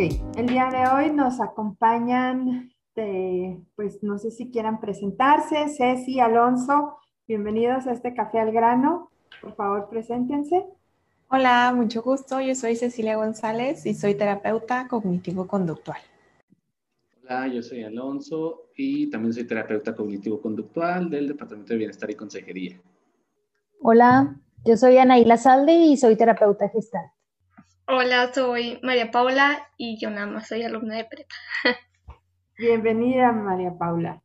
El día de hoy nos acompañan, pues no sé si quieran presentarse, Ceci, Alonso, bienvenidos a este Café al Grano. Por favor, preséntense. Hola, mucho gusto. Yo soy Cecilia González y soy terapeuta cognitivo-conductual. Hola, yo soy Alonso y también soy terapeuta cognitivo-conductual del Departamento de Bienestar y Consejería. Hola, yo soy Anaíla Salde y soy terapeuta gestal. Hola, soy María Paula y yo nada más soy alumna de prepa. Bienvenida, María Paula.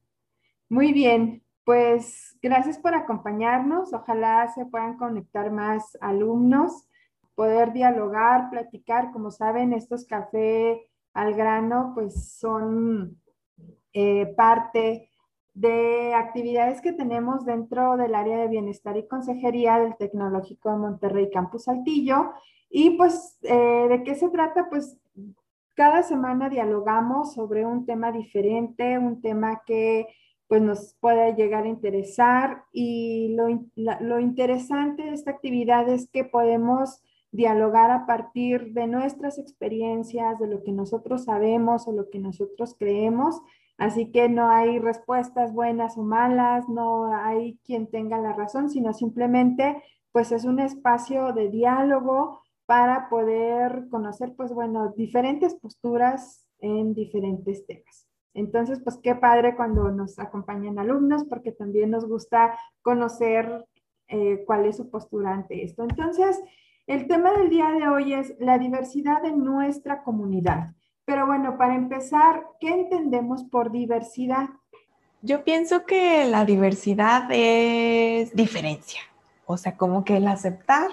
Muy bien, pues gracias por acompañarnos. Ojalá se puedan conectar más alumnos, poder dialogar, platicar. Como saben, estos café al grano, pues son eh, parte de actividades que tenemos dentro del área de bienestar y consejería del Tecnológico de Monterrey Campus Saltillo y pues, eh, ¿de qué se trata? Pues cada semana dialogamos sobre un tema diferente, un tema que pues nos puede llegar a interesar y lo, lo interesante de esta actividad es que podemos dialogar a partir de nuestras experiencias, de lo que nosotros sabemos o lo que nosotros creemos. Así que no hay respuestas buenas o malas, no hay quien tenga la razón, sino simplemente pues es un espacio de diálogo para poder conocer, pues bueno, diferentes posturas en diferentes temas. Entonces, pues qué padre cuando nos acompañan alumnos, porque también nos gusta conocer eh, cuál es su postura ante esto. Entonces, el tema del día de hoy es la diversidad de nuestra comunidad. Pero bueno, para empezar, ¿qué entendemos por diversidad? Yo pienso que la diversidad es diferencia, o sea, como que el aceptar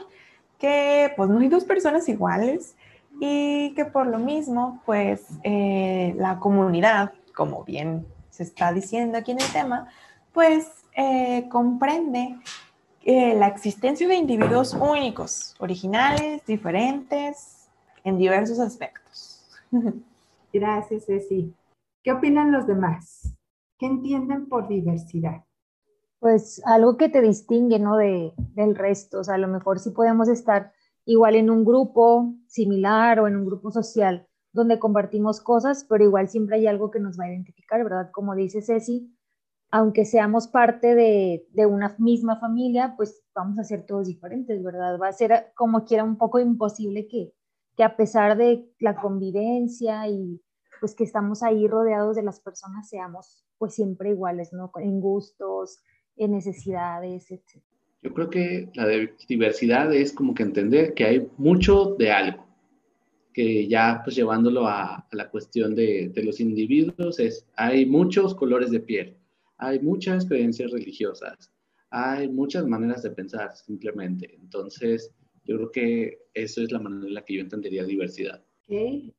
que pues no hay dos personas iguales y que por lo mismo pues eh, la comunidad, como bien se está diciendo aquí en el tema, pues eh, comprende eh, la existencia de individuos únicos, originales, diferentes, en diversos aspectos. Gracias, Ceci. ¿Qué opinan los demás? ¿Qué entienden por diversidad? Pues algo que te distingue, ¿no? De, del resto, o sea, a lo mejor sí podemos estar igual en un grupo similar o en un grupo social donde compartimos cosas, pero igual siempre hay algo que nos va a identificar, ¿verdad? Como dice Ceci, aunque seamos parte de, de una misma familia, pues vamos a ser todos diferentes, ¿verdad? Va a ser como quiera un poco imposible que, que a pesar de la convivencia y pues que estamos ahí rodeados de las personas, seamos pues siempre iguales, ¿no? En gustos, en necesidades, etc. Yo creo que la diversidad es como que entender que hay mucho de algo, que ya pues llevándolo a, la cuestión de, de, los individuos es, hay muchos colores de piel, hay muchas creencias religiosas, hay muchas maneras de pensar simplemente. Entonces, yo creo que eso es la manera en la que yo entendería diversidad. Okay.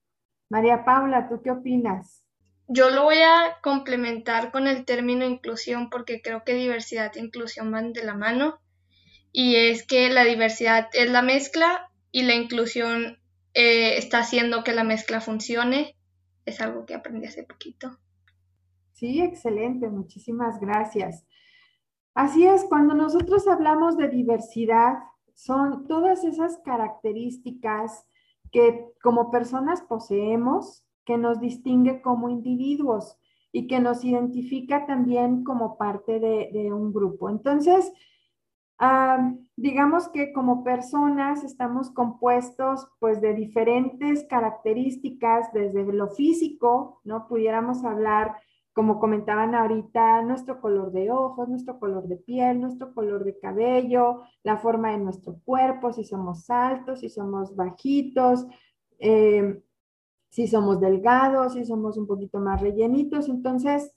María Paula, ¿tú qué opinas? Yo lo voy a complementar con el término inclusión porque creo que diversidad e inclusión van de la mano. Y es que la diversidad es la mezcla y la inclusión eh, está haciendo que la mezcla funcione. Es algo que aprendí hace poquito. Sí, excelente. Muchísimas gracias. Así es, cuando nosotros hablamos de diversidad, son todas esas características que como personas poseemos que nos distingue como individuos y que nos identifica también como parte de, un grupo. Entonces, ah, digamos que como personas estamos compuestos pues de diferentes características desde lo físico, ¿no? Pudiéramos hablar, como comentaban ahorita, nuestro color de ojos, nuestro color de piel, nuestro color de cabello, la forma de nuestro cuerpo, si somos altos, si somos bajitos, eh, si somos delgados, si somos un poquito más rellenitos. Entonces,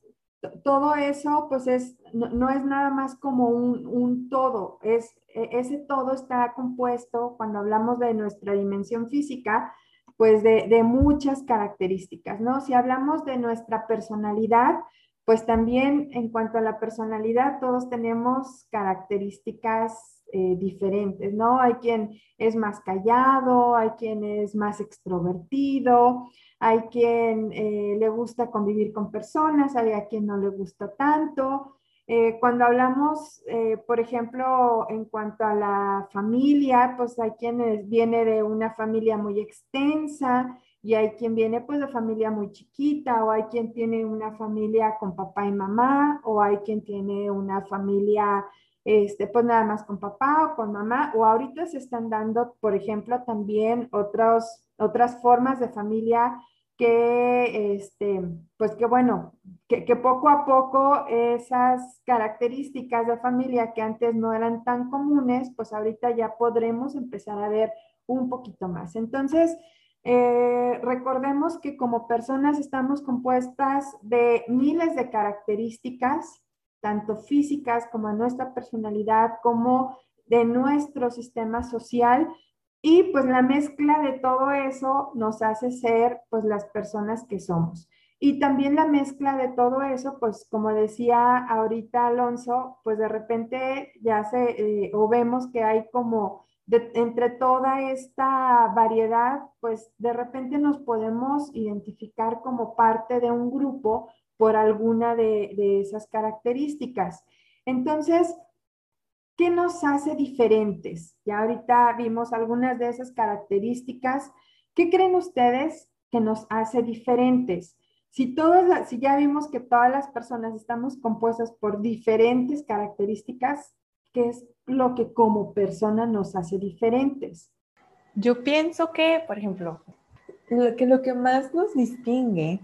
todo eso, pues es, no, es nada más como un, todo, es, e, ese todo está compuesto, cuando hablamos de nuestra dimensión física, pues de, de muchas características, ¿no? Si hablamos de nuestra personalidad, pues también en cuanto a la personalidad, todos tenemos características eh, diferentes, ¿no? Hay quien es más callado, hay quien es más extrovertido, hay quien eh, le gusta convivir con personas, hay a quien no le gusta tanto. Eh, cuando hablamos, por ejemplo, en cuanto a la familia, pues hay quien viene de una familia muy extensa y hay quien viene pues de familia muy chiquita o hay quien tiene una familia con papá y mamá o hay quien tiene una familia este, pues nada más con papá o con mamá, o ahorita se están dando, por ejemplo, también otras formas de familia que, este, pues que bueno, que, que, poco a poco esas características de familia que antes no eran tan comunes, pues ahorita ya podremos empezar a ver un poquito más. Entonces, eh, recordemos que como personas estamos compuestas de miles de características tanto físicas como de nuestra personalidad, como de nuestro sistema social. Y pues la mezcla de todo eso nos hace ser pues las personas que somos. Y también la mezcla de todo eso, pues como decía ahorita Alonso, pues de repente ya se, eh, o vemos que hay como entre toda esta variedad, pues de repente nos podemos identificar como parte de un grupo por alguna de, esas características. Entonces, ¿qué nos hace diferentes? Ya ahorita vimos algunas de esas características. ¿Qué creen ustedes que nos hace diferentes? Si, todas, si ya vimos que todas las personas estamos compuestas por diferentes características, ¿qué es lo que como persona nos hace diferentes? Yo pienso que, por ejemplo, que lo que más nos distingue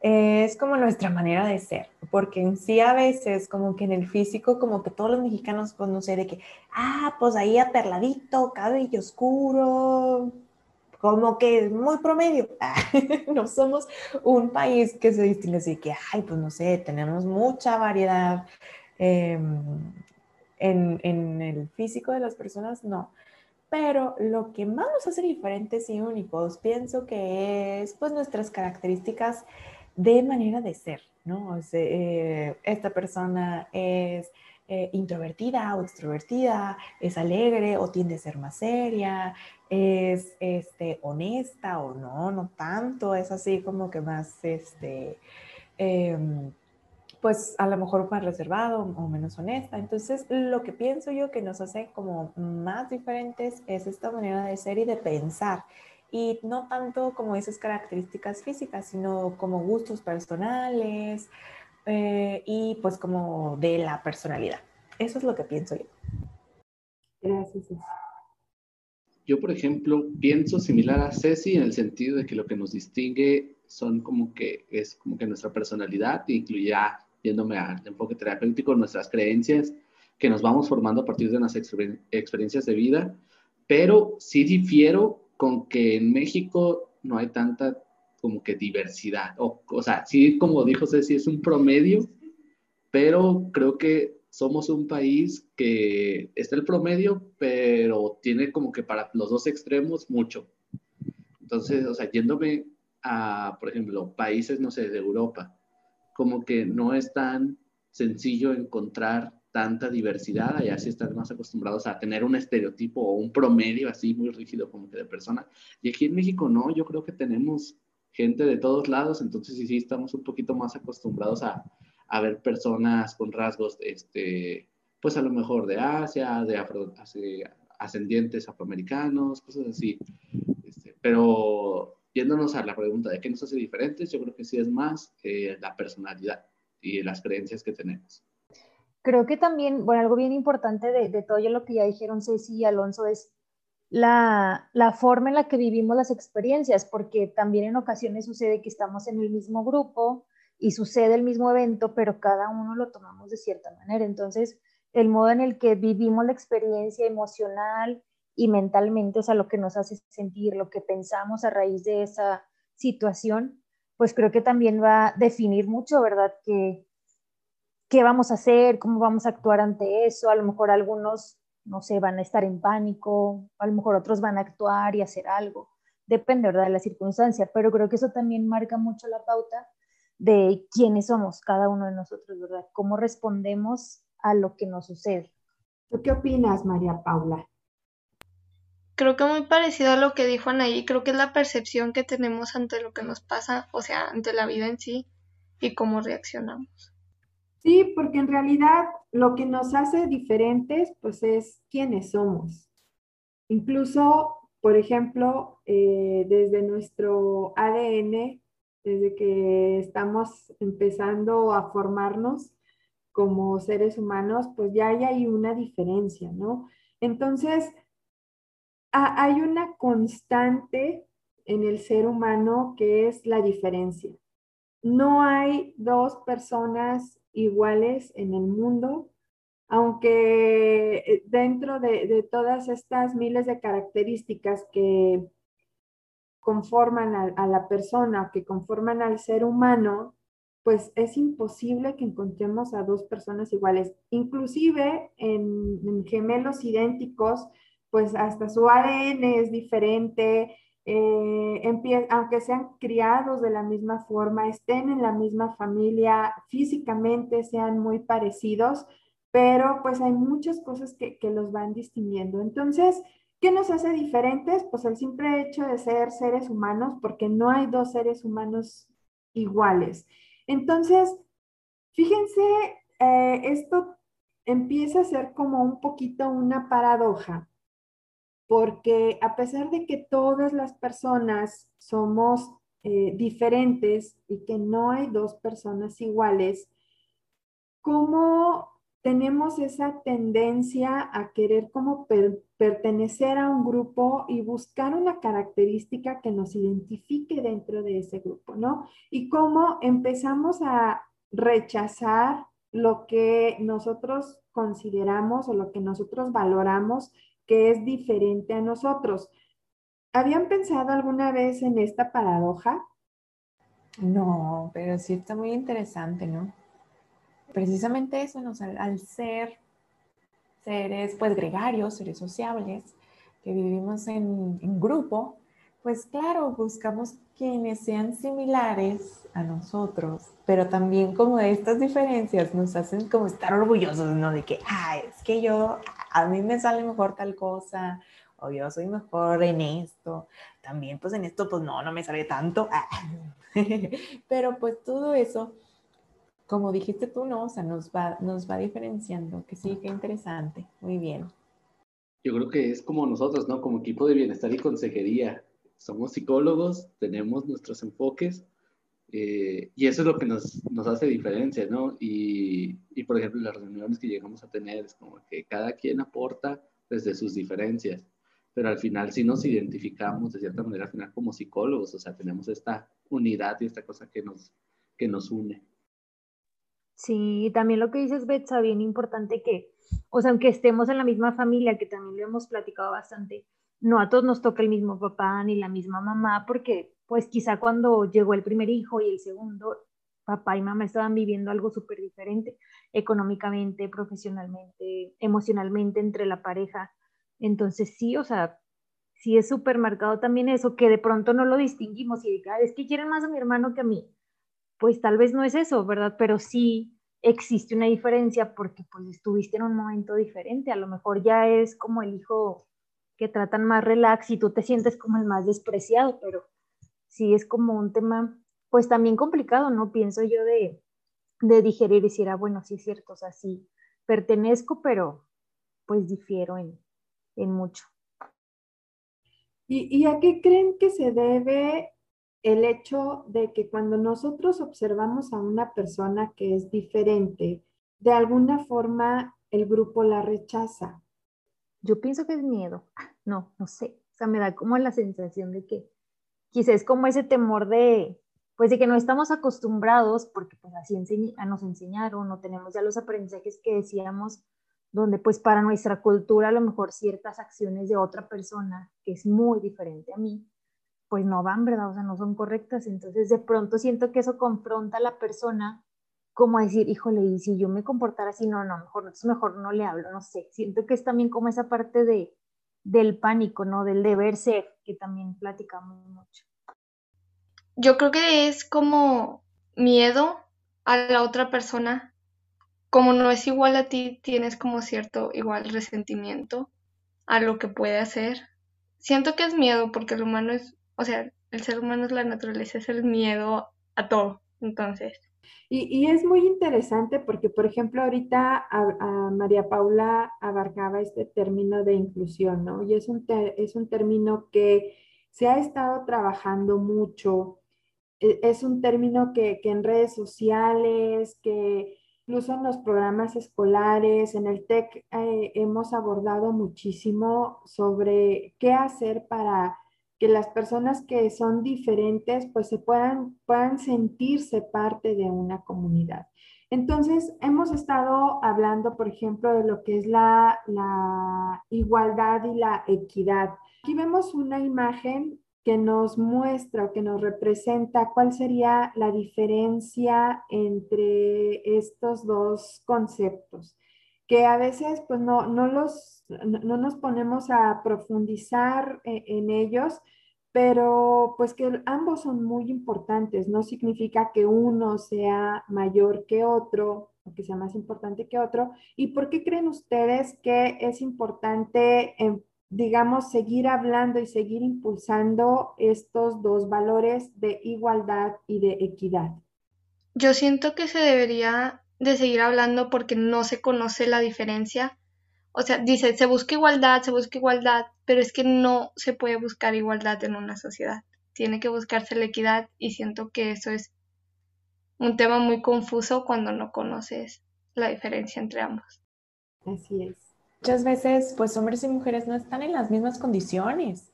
es como nuestra manera de ser, porque en sí a veces como que en el físico como que todos los mexicanos pues no sé de que, ah, pues ahí aperladito, cabello oscuro, como que muy promedio. no somos un país que se distingue así que, ay, pues no sé, tenemos mucha variedad em, en, en el físico de las personas, no. Pero lo que más nos hace diferentes y únicos, pienso que es pues nuestras características de manera de ser, ¿no? Eh, esta persona es eh, introvertida o extrovertida, es alegre o tiende a ser más seria, es este, honesta o no, no tanto, es así como que más, este, em, pues a lo mejor más reservado o menos honesta. Entonces, lo que pienso yo que nos hace como más diferentes es esta manera de ser y de pensar y no tanto como esas características físicas, sino como gustos personales eh, y pues como de la personalidad. Eso es lo que pienso yo. Gracias. Yo, por ejemplo, pienso similar a Ceci en el sentido de que lo que nos distingue son como que es como que nuestra personalidad, incluye yéndome al enfoque terapéutico, nuestras creencias que nos vamos formando a partir de nuestras experiencias de vida, pero sí difiero con que en México no hay tanta como que diversidad. O, o sea, sí, como dijo Ceci, es un promedio, pero creo que somos un país que está el promedio, pero tiene como que para los dos extremos mucho. Entonces, o sea, yéndome a, por ejemplo, países, no sé, de Europa, como que no es tan sencillo encontrar tanta diversidad, allá sí están más acostumbrados a tener un estereotipo o un promedio así muy rígido como que de persona. Y aquí en México no, yo creo que tenemos gente de todos lados, entonces sí, sí estamos un poquito más acostumbrados a, a ver personas con rasgos, este, pues a lo mejor de Asia, de afro, ascendientes afroamericanos, cosas así. Este, pero yéndonos a la pregunta de qué nos hace diferentes, yo creo que sí es más eh, la personalidad y las creencias que tenemos. Creo que también, bueno, algo bien importante de, todo lo que ya dijeron Ceci y Alonso es la, la, forma en la que vivimos las experiencias, porque también en ocasiones sucede que estamos en el mismo grupo y sucede el mismo evento, pero cada uno lo tomamos de cierta manera. Entonces, el modo en el que vivimos la experiencia emocional y mentalmente, o sea, lo que nos hace sentir, lo que pensamos a raíz de esa situación, pues creo que también va a definir mucho, ¿verdad? Que qué vamos a hacer, cómo vamos a actuar ante eso. A lo mejor algunos, no sé, van a estar en pánico, a lo mejor otros van a actuar y hacer algo. Depende, ¿verdad?, de la circunstancia, pero creo que eso también marca mucho la pauta de quiénes somos cada uno de nosotros, ¿verdad? Cómo respondemos a lo que nos sucede. ¿Tú qué opinas, María Paula? Creo que muy parecido a lo que dijo Anaí, creo que es la percepción que tenemos ante lo que nos pasa, o sea, ante la vida en sí y cómo reaccionamos. Sí, porque en realidad lo que nos hace diferentes, pues es quiénes somos. Incluso por ejemplo, eh, desde nuestro ADN, desde que estamos empezando a formarnos como seres humanos, pues ya hay una diferencia, ¿no? Entonces, hay una constante en el ser humano que es la diferencia. No hay dos personas iguales en el mundo, aunque eh, dentro de, todas estas miles de características que conforman a, la persona, que conforman al ser humano, pues es imposible que encontremos a dos personas iguales. Inclusive en, gemelos idénticos, pues hasta su ADN es diferente, eh, aunque sean criados de la misma forma, estén en la misma familia, físicamente sean muy parecidos, pero pues hay muchas cosas que, los van distinguiendo. Entonces, ¿qué nos hace diferentes? Pues el simple hecho de ser seres humanos, porque no hay dos seres humanos iguales. Entonces, fíjense, eh, esto empieza a ser como un poquito una paradoja, porque a pesar de que todas las personas somos eh, diferentes y que no hay dos personas iguales, ¿cómo tenemos esa tendencia a querer como pertenecer a un grupo y buscar una característica que nos identifique dentro de ese grupo, ¿no? Y cómo empezamos a rechazar lo que nosotros consideramos o lo que nosotros valoramos que es diferente a nosotros. ¿Habían pensado alguna vez en esta paradoja? No, pero sí está muy interesante, ¿no? precisamente eso, al, ser seres pues gregarios, seres sociables, que vivimos en, en grupo, pues claro, buscamos quienes sean similares a nosotros, pero también como estas diferencias nos hacen como estar orgullosos, ¿no? De que, ah, es que yo, a mí me sale mejor tal cosa, o yo soy mejor en esto, también pues en esto pues no, no me sale tanto, pero pues todo eso como dijiste tú, ¿no? O sea, nos va, nos va diferenciando, que sí, qué interesante, muy bien. Yo creo que es como nosotros, ¿no? Como equipo de bienestar y consejería. Somos psicólogos, tenemos nuestros enfoques eh, y eso es lo que nos, nos hace diferencia, ¿no? Y, y, por ejemplo, las reuniones que llegamos a tener es como que cada quien aporta desde sus diferencias, pero al final sí nos identificamos de cierta manera al final como psicólogos, o sea, tenemos esta unidad y esta cosa que nos, que nos une. Sí, también lo que dices, Betsa, bien importante que, o sea, aunque estemos en la misma familia, que también lo hemos platicado bastante, no a todos nos toca el mismo papá ni la misma mamá, porque pues quizá cuando llegó el primer hijo y el segundo, papá y mamá estaban viviendo algo súper diferente, económicamente, profesionalmente, emocionalmente entre la pareja. Entonces sí, o sea, sí es súper marcado también eso, que de pronto no lo distinguimos y de, es que quieren más a mi hermano que a mí pues tal vez no es eso, ¿verdad? Pero sí existe una diferencia porque pues estuviste en un momento diferente, a lo mejor ya es como el hijo que tratan más relax y tú te sientes como el más despreciado, pero sí es como un tema pues también complicado, ¿no? Pienso yo de, de digerir y decir, ah, bueno, sí es cierto, o sea, sí, pertenezco, pero pues difiero en, en mucho. ¿Y, ¿Y a qué creen que se debe el hecho de que cuando nosotros observamos a una persona que es diferente, de alguna forma el grupo la rechaza. Yo pienso que es miedo. No, no sé. O sea, me da como la sensación de que quizás es como ese temor de, pues de que no estamos acostumbrados, porque pues así nos enseñaron, no tenemos ya los aprendizajes que decíamos, donde pues para nuestra cultura a lo mejor ciertas acciones de otra persona que es muy diferente a mí, pues no van, ¿verdad? O sea, no son correctas. Entonces, de pronto siento que eso confronta a la persona como a decir, híjole, y si yo me comportara así, no, no, mejor, mejor no le hablo, no sé. Siento que es también como esa parte de, del pánico, ¿no? Del deber ser, que también platicamos mucho. Yo creo que es como miedo a la otra persona. Como no es igual a ti, tienes como cierto igual resentimiento a lo que puede hacer. Siento que es miedo porque el humano es o sea, el ser humano es la naturaleza, es el miedo a todo. Entonces, Y, es muy interesante porque, por ejemplo, ahorita a, María Paula abarcaba este término de inclusión, ¿no? Y es un, es un término que se ha estado trabajando mucho, e, es un término que, que en redes sociales, que incluso en los programas escolares, en el TEC, eh, hemos abordado muchísimo sobre qué hacer para que las personas que son diferentes pues se puedan, puedan sentirse parte de una comunidad. Entonces, hemos estado hablando, por ejemplo, de lo que es la, la igualdad y la equidad. Aquí vemos una imagen que nos muestra o que nos representa cuál sería la diferencia entre estos dos conceptos, que a veces pues no, no los no, nos ponemos a profundizar e, en, ellos, pero pues que ambos son muy importantes. No significa que uno sea mayor que otro o que sea más importante que otro. ¿Y por qué creen ustedes que es importante, em, digamos, seguir hablando y seguir impulsando estos dos valores de igualdad y de equidad? Yo siento que se debería de seguir hablando porque no se conoce la diferencia o sea, dice, se busca igualdad, se busca igualdad, pero es que no se puede buscar igualdad en una sociedad. Tiene que buscarse la equidad y siento que eso es un tema muy confuso cuando no conoces la diferencia entre ambos. Así es. Muchas veces, pues hombres y mujeres no están en las mismas condiciones,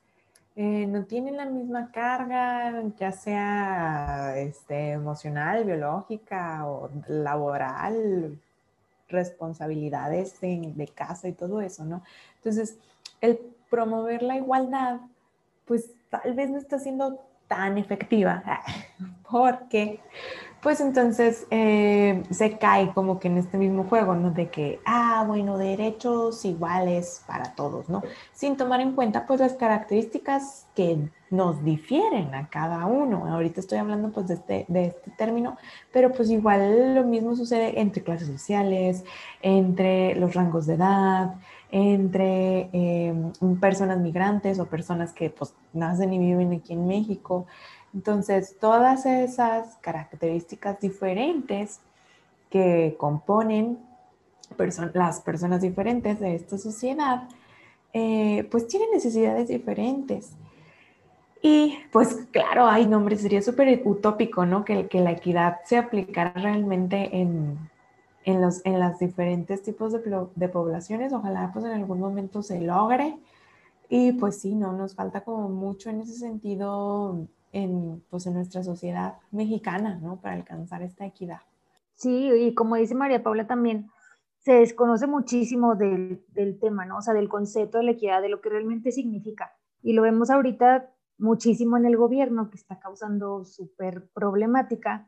eh, no tienen la misma carga, ya sea este, emocional, biológica o laboral, responsabilidades de, casa y todo eso, ¿no? Entonces, el promover la igualdad, pues tal vez no está siendo tan efectiva, porque pues entonces eh, se cae como que en este mismo juego, ¿no? De que, ah, bueno, derechos iguales para todos, ¿no? Sin tomar en cuenta pues las características que nos difieren a cada uno. Ahorita estoy hablando pues de este, de este término, pero pues igual lo mismo sucede entre clases sociales, entre los rangos de edad, entre em, personas migrantes o personas que pues nacen y viven aquí en México. Entonces, todas esas características diferentes que componen las personas diferentes de esta sociedad, eh, pues tienen necesidades diferentes. Y pues claro, hay nombres, sería súper utópico, ¿no? Que, que, la equidad se aplicara realmente en, en, los, en las diferentes tipos de, de, poblaciones. Ojalá pues en algún momento se logre. Y pues sí, ¿no? Nos falta como mucho en ese sentido en, pues, en nuestra sociedad mexicana, ¿no? Para alcanzar esta equidad. Sí, y como dice María Paula también, se desconoce muchísimo del, del, tema, ¿no? O sea, del concepto de la equidad, de lo que realmente significa. Y lo vemos ahorita muchísimo en el gobierno, que está causando súper problemática.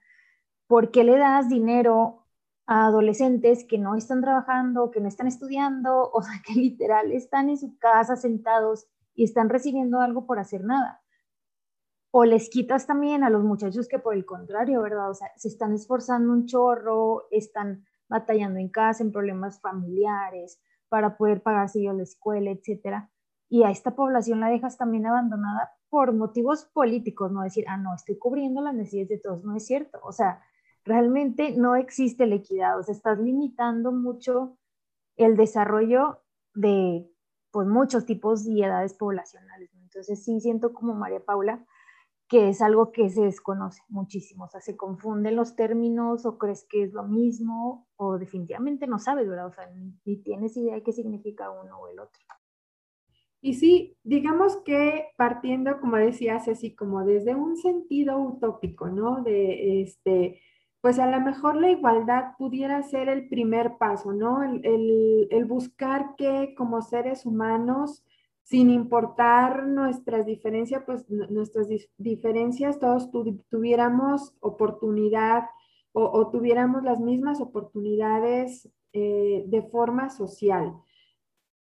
¿Por qué le das dinero a adolescentes que no están trabajando, que no están estudiando, o sea, que literal están en su casa sentados y están recibiendo algo por hacer nada? O les quitas también a los muchachos que por el contrario, ¿verdad? O sea, se están esforzando un chorro, están batallando en casa, en problemas familiares, para poder pagarse yo la escuela, etcétera. Y a esta población la dejas también abandonada por motivos políticos, no decir, ah, no, estoy cubriendo las necesidades de todos, no es cierto. O sea, realmente no existe la equidad, o sea, estás limitando mucho el desarrollo de pues muchos tipos y edades poblacionales. Entonces sí siento como María Paula que es algo que se desconoce muchísimo, o sea, se confunden los términos o crees que es lo mismo o definitivamente no sabes, ¿verdad? O sea, ni, tienes idea de qué significa uno o el otro. Y sí, digamos que partiendo, como decías, así como desde un sentido utópico, ¿no? De este, pues a lo mejor la igualdad pudiera ser el primer paso, ¿no? El, el buscar que como seres humanos sin importar nuestras diferencias, pues nuestras diferencias, todos tuviéramos oportunidad o, tuviéramos las mismas oportunidades eh, de forma social.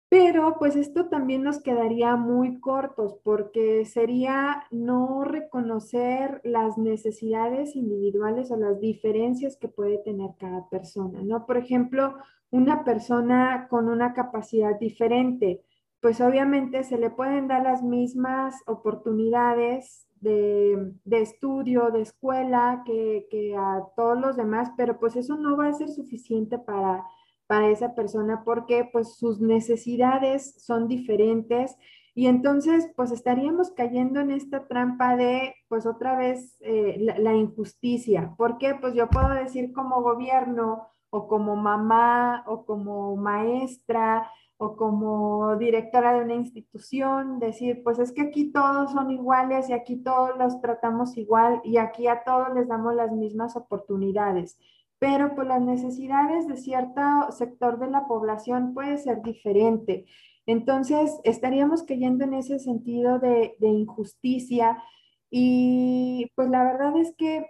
Pero pues esto también nos quedaría muy cortos porque sería no reconocer las necesidades individuales o las diferencias que puede tener cada persona, ¿no? Por ejemplo, una persona con una capacidad diferente, pues obviamente se le pueden dar las mismas oportunidades de, estudio, de escuela, que, que, a todos los demás, pero pues eso no va a ser suficiente para, para esa persona porque pues sus necesidades son diferentes y entonces pues estaríamos cayendo en esta trampa de pues otra vez eh, la, la, injusticia. porque Pues yo puedo decir como gobierno o como mamá o como maestra o como directora de una institución, decir, pues es que aquí todos son iguales y aquí todos los tratamos igual y aquí a todos les damos las mismas oportunidades. Pero pues las necesidades de cierto sector de la población puede ser diferente. Entonces, estaríamos cayendo en ese sentido de, de injusticia y pues la verdad es que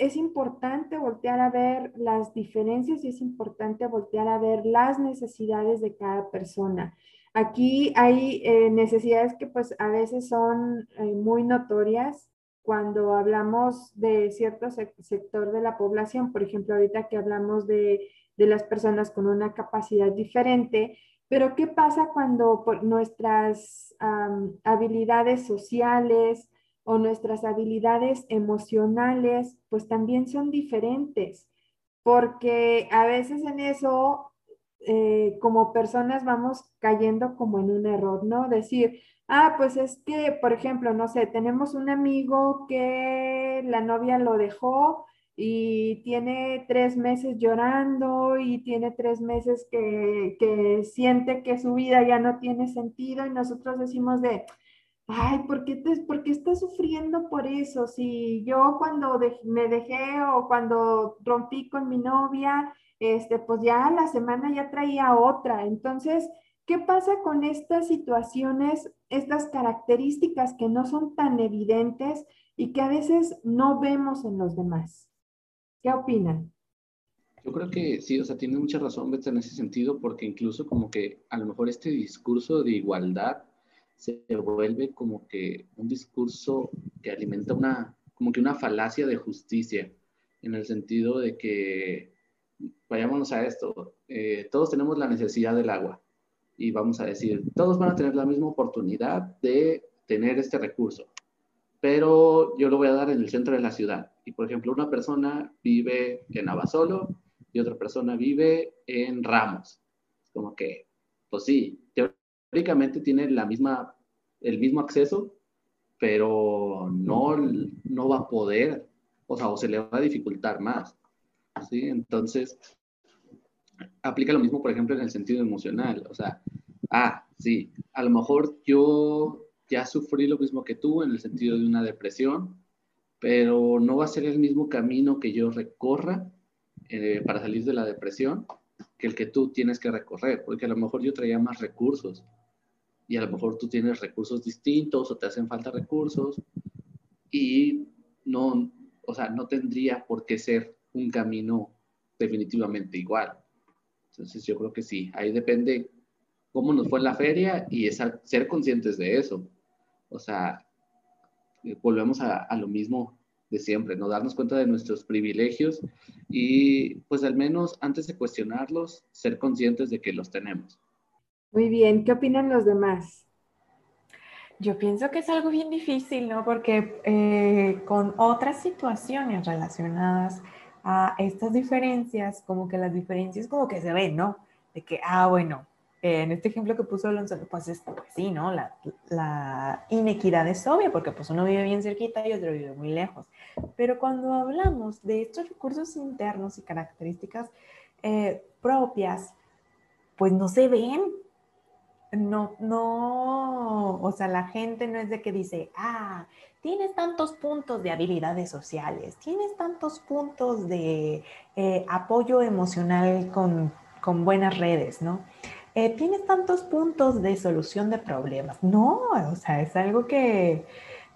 es importante voltear a ver las diferencias y es importante voltear a ver las necesidades de cada persona. Aquí hay eh, necesidades que pues a veces son eh, muy notorias cuando hablamos de cierto sector de la población, por ejemplo, ahorita que hablamos de, de las personas con una capacidad diferente, pero ¿qué pasa cuando por nuestras habilidades sociales, o nuestras habilidades emocionales, pues también son diferentes, porque a veces en eso, eh, como personas, vamos cayendo como en un error, ¿no? Decir, ah, pues es que, por ejemplo, no sé, tenemos un amigo que la novia lo dejó y tiene tres meses llorando y tiene tres meses que, que siente que su vida ya no tiene sentido y nosotros decimos de, ay, ¿por qué, te, ¿por qué estás sufriendo por eso? Si yo cuando me dejé o cuando rompí con mi novia, este, pues ya la semana ya traía otra. Entonces, ¿qué pasa con estas situaciones, estas características que no son tan evidentes y que a veces no vemos en los demás? ¿Qué opinan? Yo creo que sí, o sea, tiene mucha razón Beth en ese sentido, porque incluso como que a lo mejor este discurso de igualdad se vuelve como que un discurso que alimenta una, como que una falacia de justicia, en el sentido de que, vayámonos a esto, eh, todos tenemos la necesidad del agua y vamos a decir, todos van a tener la misma oportunidad de tener este recurso, pero yo lo voy a dar en el centro de la ciudad. Y por ejemplo, una persona vive en Abasolo y otra persona vive en Ramos. Como que, pues sí, teóricamente tiene la misma, el mismo acceso, pero no, no va a poder, o sea, o se le va a dificultar más. ¿sí? Entonces, aplica lo mismo, por ejemplo, en el sentido emocional. O sea, ah, sí, a lo mejor yo ya sufrí lo mismo que tú en el sentido de una depresión, pero no va a ser el mismo camino que yo recorra eh, para salir de la depresión que el que tú tienes que recorrer, porque a lo mejor yo traía más recursos y a lo mejor tú tienes recursos distintos o te hacen falta recursos y no, o sea, no tendría por qué ser un camino definitivamente igual. Entonces yo creo que sí, ahí depende cómo nos fue en la feria y es ser conscientes de eso. O sea, eh, volvemos a, a, lo mismo de siempre, no darnos cuenta de nuestros privilegios y pues al menos antes de cuestionarlos, ser conscientes de que los tenemos. Muy bien, ¿qué opinan los demás? Yo pienso que es algo bien difícil, ¿no? Porque eh, con otras situaciones relacionadas a estas diferencias, como que las diferencias como que se ven, ¿no? De que, ah, bueno, en este ejemplo que puso Alonso, pues, es, pues sí, ¿no? La, la, inequidad es obvia porque pues uno vive bien cerquita y otro vive muy lejos. Pero cuando hablamos de estos recursos internos y características eh, propias, pues no se ven, no, no, o sea, la gente no es de que dice, ah, tienes tantos puntos de habilidades sociales, tienes tantos puntos de eh, apoyo emocional con, buenas redes, ¿no? Eh, tienes tantos puntos de solución de problemas. No, o sea, es algo que,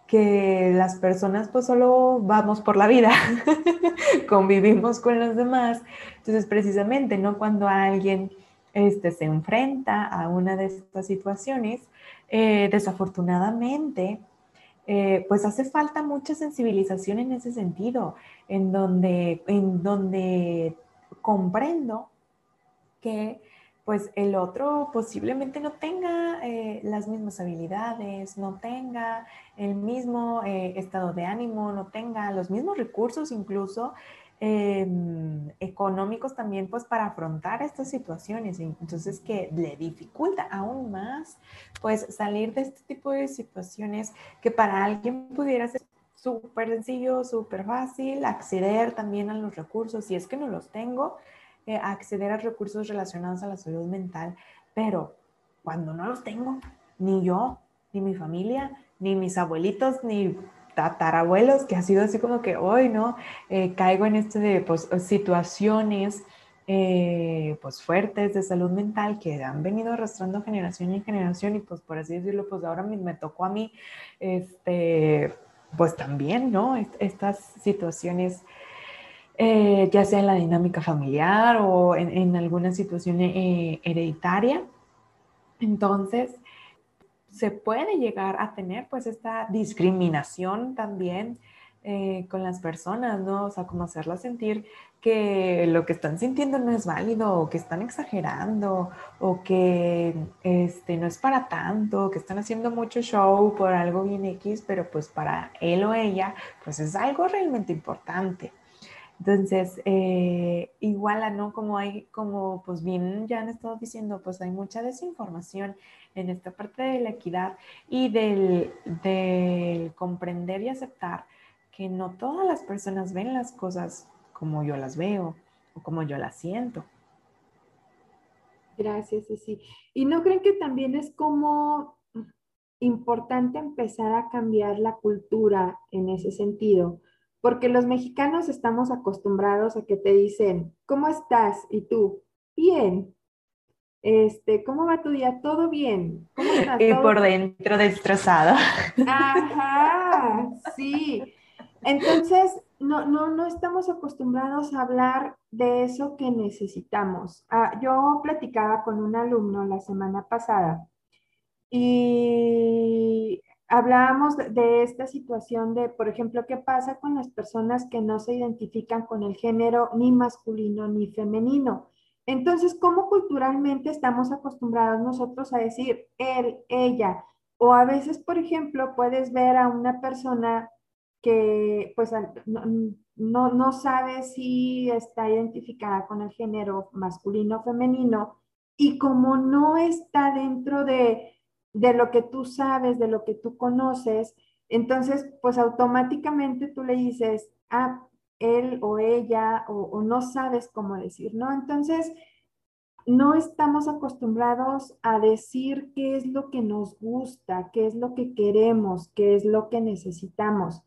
que las personas pues solo vamos por la vida, convivimos con los demás. Entonces, precisamente, ¿no? Cuando alguien este, se enfrenta a una de estas situaciones, eh, desafortunadamente, eh, pues hace falta mucha sensibilización en ese sentido, en donde, en donde comprendo que pues el otro posiblemente no tenga eh, las mismas habilidades, no tenga el mismo estado de ánimo, no tenga los mismos recursos incluso em, económicos también pues para afrontar estas situaciones. Entonces que le dificulta aún más pues salir de este tipo de situaciones que para alguien pudiera ser súper sencillo, súper fácil, acceder también a los recursos si es que no los tengo eh, acceder a recursos relacionados a la salud mental, pero cuando no los tengo, ni yo, ni mi familia, ni mis abuelitos, ni tatarabuelos, que ha sido así como que hoy, ¿no? Eh, caigo en este de pues, situaciones eh, pues fuertes de salud mental que han venido arrastrando generación en generación y pues por así decirlo, pues ahora me tocó a mí, este, pues también, ¿no? Estas situaciones eh, ya sea en la dinámica familiar o en, alguna situación eh, hereditaria. Entonces, se puede llegar a tener pues esta discriminación también eh, con las personas, ¿no? O sea, como hacerlas sentir que lo que están sintiendo no es válido o que están exagerando o que este, no es para tanto, que están haciendo mucho show por algo bien X, pero pues para él o ella pues es algo realmente importante. Entonces, eh, igual ¿no? Como hay, como pues bien ya han estado diciendo, pues hay mucha desinformación en esta parte de la equidad y del, del comprender y aceptar que no todas las personas ven las cosas como yo las veo o como yo las siento. Gracias, Ceci. ¿Y no creen que también es como importante empezar a cambiar la cultura en ese sentido? Porque los mexicanos estamos acostumbrados a que te dicen, ¿cómo estás? Y tú, bien. Este, ¿cómo va tu día? Todo bien. ¿Cómo estás? Y por dentro destrozado. Ajá, sí. Entonces, no, no, no estamos acostumbrados a hablar de eso que necesitamos. Ah, yo platicaba con un alumno la semana pasada y hablábamos de esta situación de, por ejemplo, qué pasa con las personas que no se identifican con el género ni masculino ni femenino. Entonces, ¿cómo culturalmente estamos acostumbrados nosotros a decir él, ella? O a veces, por ejemplo, puedes ver a una persona que pues no, no, sabe si está identificada con el género masculino o femenino y como no está dentro de de lo que tú sabes, de lo que tú conoces, entonces pues automáticamente tú le dices, ah, él o ella, o, no sabes cómo decir, ¿no? Entonces, no estamos acostumbrados a decir qué es lo que nos gusta, qué es lo que queremos, qué es lo que necesitamos.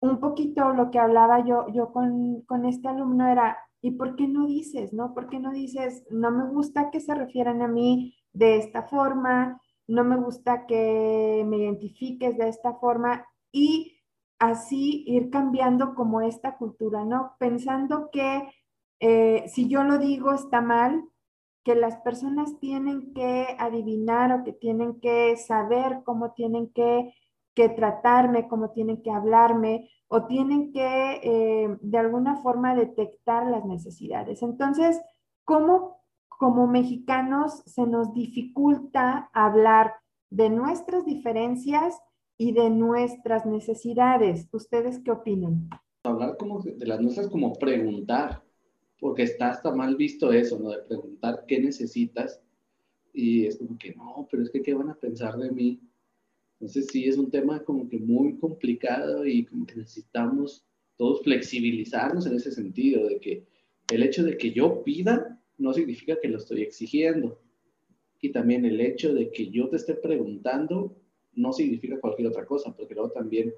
Un poquito lo que hablaba yo, yo con, con este alumno era, ¿y por qué no dices, no? ¿Por qué no dices, no me gusta que se refieran a mí de esta forma? No me gusta que me identifiques de esta forma y así ir cambiando como esta cultura, ¿no? Pensando que eh, si yo lo digo está mal, que las personas tienen que adivinar o que tienen que saber cómo tienen que, tratarme, cómo tienen que hablarme o tienen que eh, de alguna forma detectar las necesidades. Entonces, ¿cómo como mexicanos se nos dificulta hablar de nuestras diferencias y de nuestras necesidades. ¿Ustedes qué opinan? Hablar como de las nuestras como preguntar, porque está hasta mal visto eso, ¿no? De preguntar qué necesitas y es como que no, pero es que qué van a pensar de mí. Entonces sí, es un tema como que muy complicado y como que necesitamos todos flexibilizarnos en ese sentido, de que el hecho de que yo pida no significa que lo estoy exigiendo. Y también el hecho de que yo te esté preguntando no significa cualquier otra cosa, porque luego también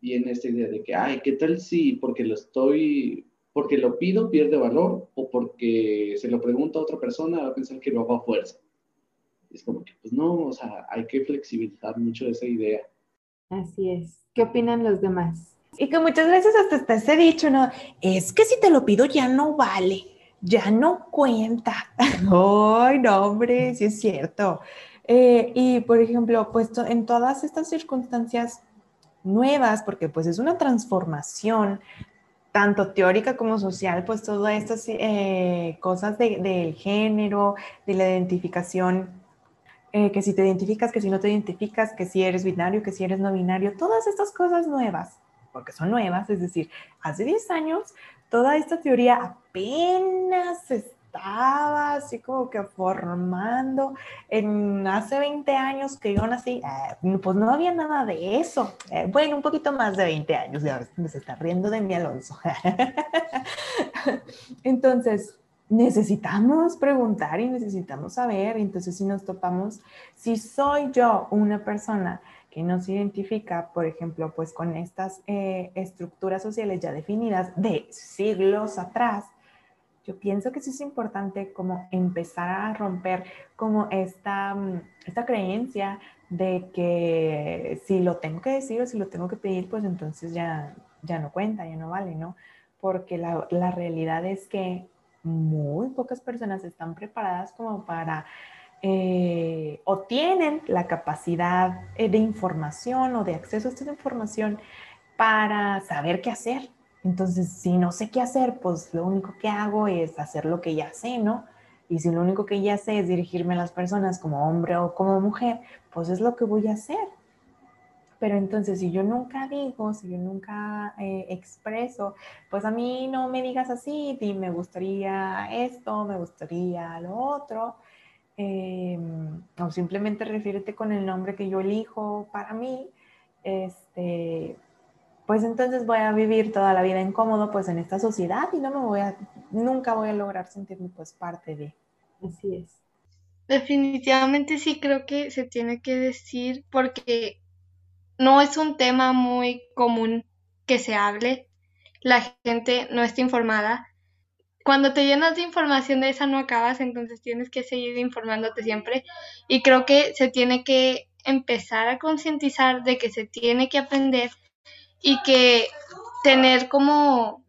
viene esta idea de que, ay, ¿qué tal si porque lo estoy, porque lo pido pierde valor o porque se lo pregunta a otra persona va a pensar que lo hago a fuerza? Es como que, pues no, o sea, hay que flexibilizar mucho esa idea. Así es. ¿Qué opinan los demás? Y que muchas veces hasta está ese dicho, ¿no? Es que si te lo pido ya no vale ya no cuenta. Ay, no, hombre, sí es cierto. Eh, y, por ejemplo, puesto en todas estas circunstancias nuevas, porque pues es una transformación tanto teórica como social, pues todas estas eh, cosas del género, de la identificación, eh, que si te identificas, que si no te identificas, que si eres binario, que si eres no binario, todas estas cosas nuevas, porque son nuevas, es decir, hace 10 años toda esta teoría apenas estaba así como que formando. En hace 20 años que yo nací, eh, pues no había nada de eso. Eh, bueno, un poquito más de 20 años, ya se está riendo de mi Alonso. Entonces, necesitamos preguntar y necesitamos saber. Entonces, si nos topamos, si soy yo una persona que no se identifica, por ejemplo, pues con estas eh, estructuras sociales ya definidas de siglos atrás, yo pienso que sí es importante como empezar a romper como esta, mm, esta creencia de que si lo tengo que decir o si lo tengo que pedir, pues entonces ya, ya no cuenta, ya no vale, ¿no? Porque la, la realidad es que muy pocas personas están preparadas como para eh, o tienen la capacidad eh, de información o de acceso a esta información para saber qué hacer. Entonces, si no sé qué hacer, pues lo único que hago es hacer lo que ya sé, ¿no? Y si lo único que ya sé es dirigirme a las personas como hombre o como mujer, pues es lo que voy a hacer. Pero entonces, si yo nunca digo, si yo nunca eh, expreso, pues a mí no me digas así, me gustaría esto, me gustaría lo otro, em, o simplemente refiérete con el nombre que yo elijo para mí, este, pues entonces voy a vivir toda la vida incómodo pues en esta sociedad y no me voy a, nunca voy a lograr sentirme pues parte de. Así es. Definitivamente sí creo que se tiene que decir porque no es un tema muy común que se hable, la gente no está informada. Cuando te llenas de información de esa no acabas, entonces tienes que seguir informándote siempre y creo que se tiene que empezar a concientizar de que se tiene que aprender y que tener como,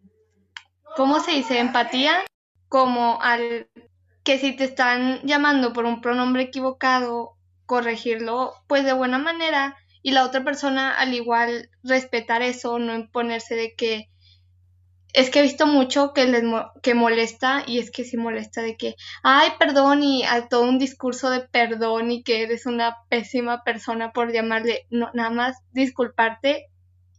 ¿cómo se dice? Empatía, como al que si te están llamando por un pronombre equivocado, corregirlo pues de buena manera y la otra persona al igual respetar eso, no imponerse de que es que he visto mucho que les que molesta y es que sí molesta de que ay perdón y a todo un discurso de perdón y que eres una pésima persona por llamarle no nada más disculparte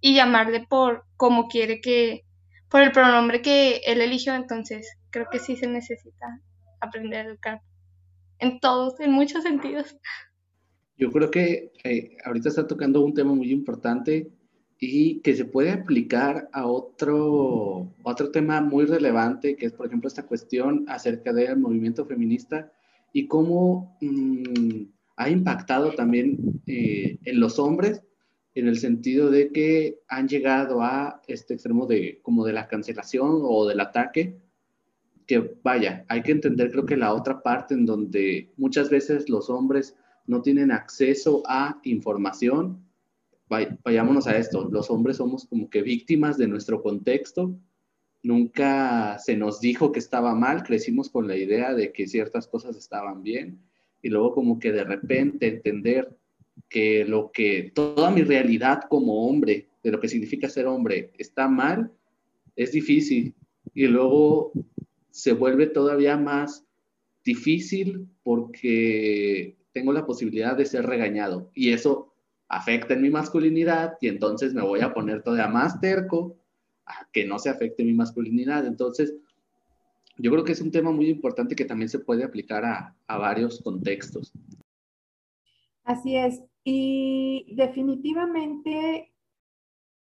y llamarle por como quiere que por el pronombre que él eligió. Entonces creo que sí se necesita aprender a educar en todos en muchos sentidos. Yo creo que eh, ahorita está tocando un tema muy importante y que se puede aplicar a otro, otro tema muy relevante, que es, por ejemplo, esta cuestión acerca del movimiento feminista y cómo mm, ha impactado también eh, en los hombres, en el sentido de que han llegado a este extremo de como de la cancelación o del ataque, que vaya, hay que entender creo que la otra parte en donde muchas veces los hombres no tienen acceso a información. Vayámonos a esto, los hombres somos como que víctimas de nuestro contexto. Nunca se nos dijo que estaba mal, crecimos con la idea de que ciertas cosas estaban bien y luego como que de repente entender que lo que toda mi realidad como hombre, de lo que significa ser hombre, está mal, es difícil. Y luego se vuelve todavía más difícil porque tengo la posibilidad de ser regañado y eso afecta en mi masculinidad y entonces me voy a poner todavía más terco a que no se afecte mi masculinidad. Entonces, yo creo que es un tema muy importante que también se puede aplicar a, a varios contextos. Así es. Y definitivamente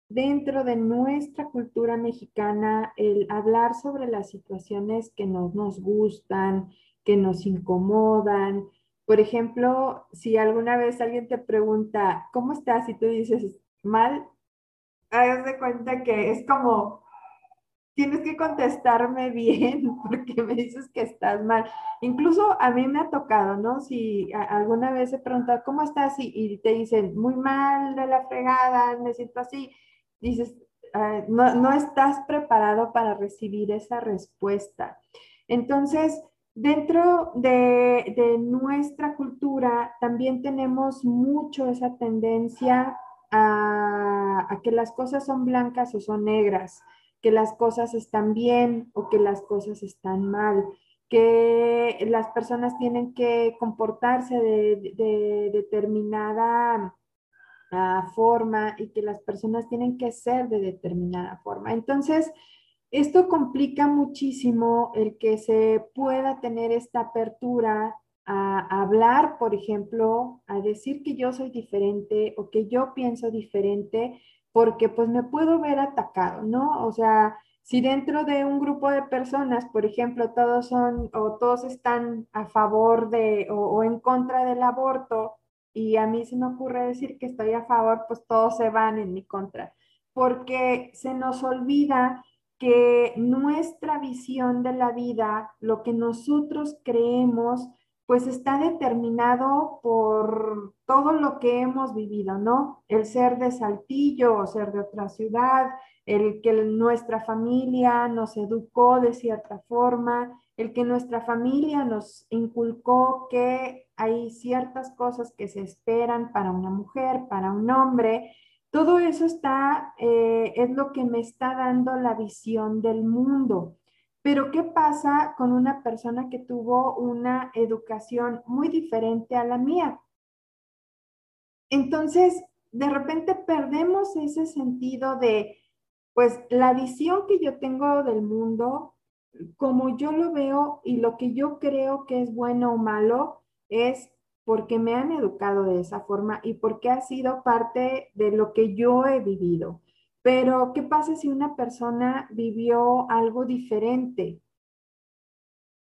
dentro de nuestra cultura mexicana, el hablar sobre las situaciones que no nos gustan, que nos incomodan, por ejemplo, si alguna vez alguien te pregunta, ¿cómo estás? Y tú dices, mal, haz de cuenta que es como, tienes que contestarme bien porque me dices que estás mal. Incluso a mí me ha tocado, ¿no? Si alguna vez he preguntado, ¿cómo estás? Y, te dicen, muy mal, de la fregada, me siento así. Dices, no, no estás preparado para recibir esa respuesta. Entonces, Dentro de, nuestra cultura también tenemos mucho esa tendencia a, que las cosas son blancas o son negras. que las cosas están bien o que las cosas están mal, que las personas tienen que comportarse de, determinada ah, forma y que las personas tienen que ser de determinada forma. Entonces, esto complica muchísimo el que se pueda tener esta apertura a hablar, por ejemplo, a decir que yo soy diferente o que yo pienso diferente, porque pues me puedo ver atacado, ¿no? O sea, si dentro de un grupo de personas, por ejemplo, todos son o todos están a favor de o, en contra del aborto y a mí se me ocurre decir que estoy a favor, pues todos se van en mi contra, porque se nos olvida que nuestra visión de la vida, lo que nosotros creemos, pues está determinado por todo lo que hemos vivido, ¿no? El ser de Saltillo o ser de otra ciudad, el que nuestra familia nos educó de cierta forma, el que nuestra familia nos inculcó que hay ciertas cosas que se esperan para una mujer, para un hombre. Todo eso está, eh, es lo que me está dando la visión del mundo. Pero ¿qué pasa con una persona que tuvo una educación muy diferente a la mía? Entonces, de repente perdemos ese sentido de, pues, la visión que yo tengo del mundo, como yo lo veo y lo que yo creo que es bueno o malo, es porque me han educado de esa forma y porque ha sido parte de lo que yo he vivido. Pero, ¿qué pasa si una persona vivió algo diferente?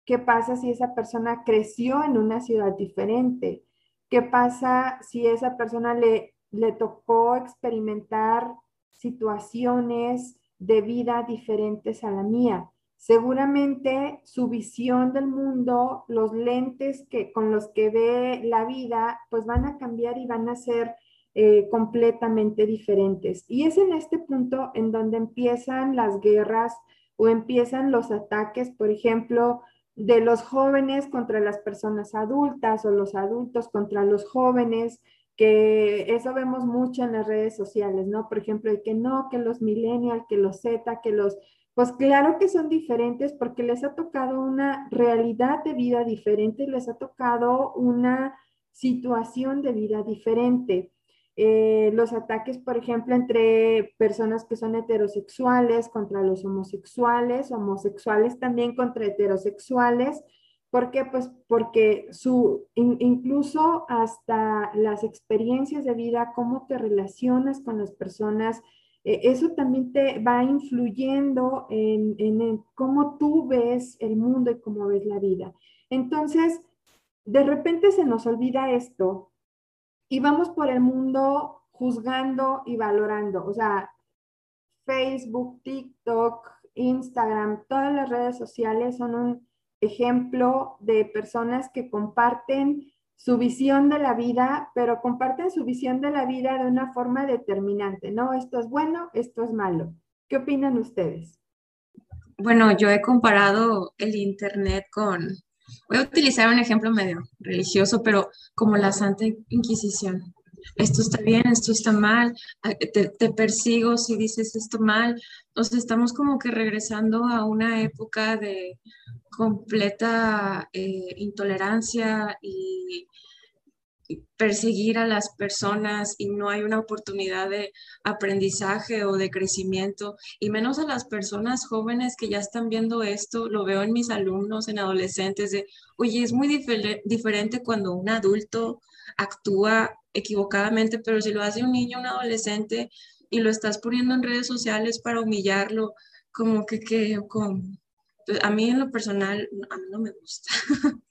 ¿Qué pasa si esa persona creció en una ciudad diferente? ¿Qué pasa si esa persona le, le tocó experimentar situaciones de vida diferentes a la mía? Seguramente su visión del mundo, los lentes que, con los que ve la vida, pues van a cambiar y van a ser eh, completamente diferentes. Y es en este punto en donde empiezan las guerras o empiezan los ataques, por ejemplo, de los jóvenes contra las personas adultas o los adultos contra los jóvenes, que eso vemos mucho en las redes sociales, ¿no? Por ejemplo, de que no, que los millennials, que los Z, que los... Pues claro que son diferentes porque les ha tocado una realidad de vida diferente, les ha tocado una situación de vida diferente. Eh, los ataques, por ejemplo, entre personas que son heterosexuales contra los homosexuales, homosexuales también contra heterosexuales. ¿Por qué? Pues porque su, incluso hasta las experiencias de vida, cómo te relacionas con las personas, eso también te va influyendo en, en cómo tú ves el mundo y cómo ves la vida. Entonces, de repente se nos olvida esto y vamos por el mundo juzgando y valorando. O sea, Facebook, TikTok, Instagram, todas las redes sociales son un ejemplo de personas que comparten su visión de la vida, pero comparten su visión de la vida de una forma determinante, ¿no? Esto es bueno, esto es malo. ¿Qué opinan ustedes? Bueno, yo he comparado el Internet con, Voy a utilizar un ejemplo medio religioso, pero como la Santa Inquisición. Esto está bien, esto está mal, te, persigo si dices esto mal. Entonces estamos como que regresando a una época de completa eh, intolerancia y perseguir a las personas y no hay una oportunidad de aprendizaje o de crecimiento, y menos a las personas jóvenes que ya están viendo esto, lo veo en mis alumnos, en adolescentes, de, oye, es muy diferente cuando un adulto actúa equivocadamente, pero si lo hace un niño, un adolescente, y lo estás poniendo en redes sociales para humillarlo, como que, que como, a mí en lo personal, a mí no me gusta.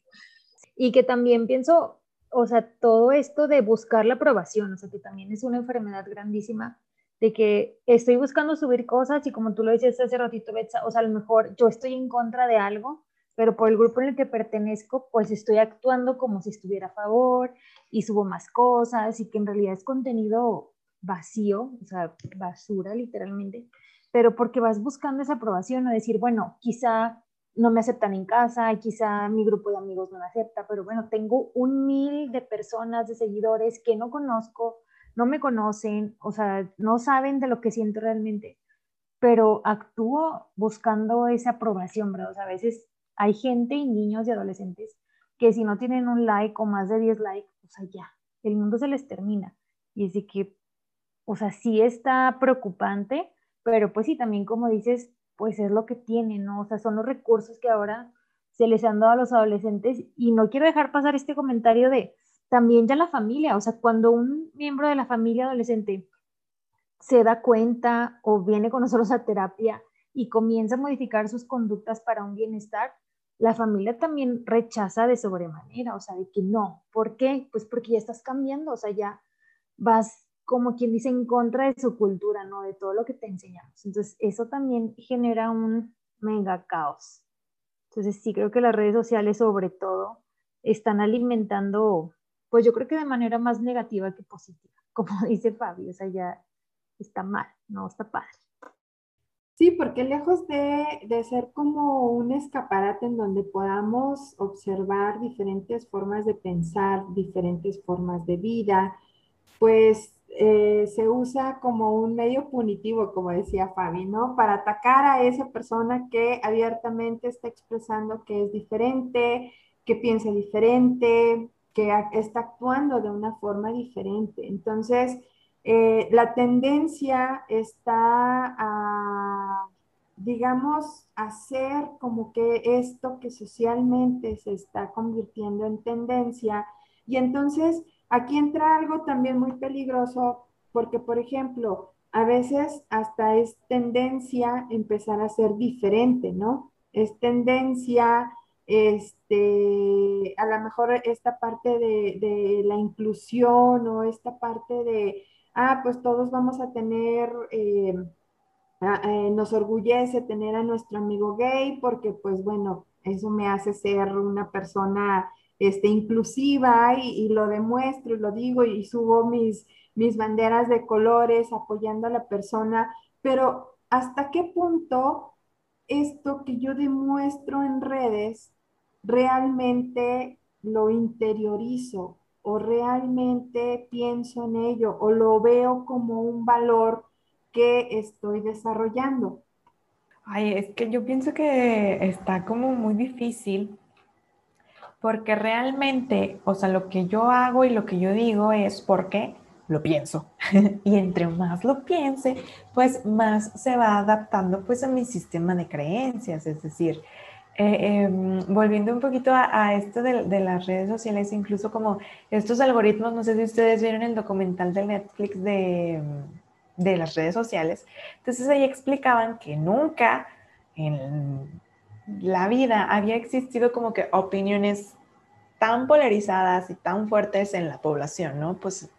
Y que también pienso, o sea, todo esto de buscar la aprobación, o sea, que también es una enfermedad grandísima, de que estoy buscando subir cosas y como tú lo dices hace ratito, Betsa, o sea, a lo mejor yo estoy en contra de algo, pero por el grupo en el que pertenezco, pues estoy actuando como si estuviera a favor y subo más cosas y que en realidad es contenido vacío, o sea, basura literalmente, pero porque vas buscando esa aprobación o decir, bueno, quizá no me aceptan en casa, quizá mi grupo de amigos no me acepta, pero bueno, tengo un mil de personas, de seguidores que no conozco, no me conocen, o sea, no saben de lo que siento realmente, pero actúo buscando esa aprobación, ¿verdad? O sea, a veces hay gente y niños y adolescentes que si no tienen un like o más de 10 likes, o sea, ya, el mundo se les termina. Y así que, o sea, sí está preocupante, pero pues sí, también como dices, pues es lo que tienen, ¿no? O sea, son los recursos que ahora se les han dado a los adolescentes y no quiero dejar pasar este comentario de también ya la familia, o sea, cuando un miembro de la familia adolescente se da cuenta o viene con nosotros a terapia y comienza a modificar sus conductas para un bienestar, la familia también rechaza de sobremanera, o sea, de que no. ¿Por qué? Pues porque ya estás cambiando, o sea, ya vas como quien dice en contra de su cultura, ¿no? De todo lo que te enseñamos. Entonces, eso también genera un mega caos. Entonces, sí creo que las redes sociales sobre todo están alimentando, pues yo creo que de manera más negativa que positiva, como dice Fabi, o sea, ya está mal, no está padre. Sí, porque lejos de, de, ser como un escaparate en donde podamos observar diferentes formas de pensar, diferentes formas de vida, pues eh, se usa como un medio punitivo, como decía Fabi, ¿no? Para atacar a esa persona que abiertamente está expresando que es diferente, que piensa diferente, que está actuando de una forma diferente. Entonces, eh, la tendencia está a, digamos, hacer como que esto que socialmente se está convirtiendo en tendencia. Y entonces aquí entra algo también muy peligroso porque, por ejemplo, a veces hasta es tendencia empezar a ser diferente, ¿no? Es tendencia, este, a lo mejor esta parte de, de la inclusión o esta parte de ah, pues todos vamos a tener, eh, eh, nos orgullece tener a nuestro amigo gay porque pues bueno, eso me hace ser una persona este, inclusiva y, lo demuestro y lo digo y subo mis, mis banderas de colores apoyando a la persona, pero ¿hasta qué punto esto que yo demuestro en redes realmente lo interiorizo o realmente pienso en ello o lo veo como un valor que estoy desarrollando. Ay, es que yo pienso que está como muy difícil porque realmente, o sea, lo que yo hago y lo que yo digo es porque lo pienso. y entre más lo piense, pues más se va adaptando pues a mi sistema de creencias, es decir, eh, em, volviendo un poquito a, esto de, las redes sociales, incluso como estos algoritmos, no sé si ustedes vieron el documental de Netflix de, de las redes sociales, entonces ahí explicaban que nunca en la vida había existido como que opiniones tan polarizadas y tan fuertes en la población, ¿no? Pues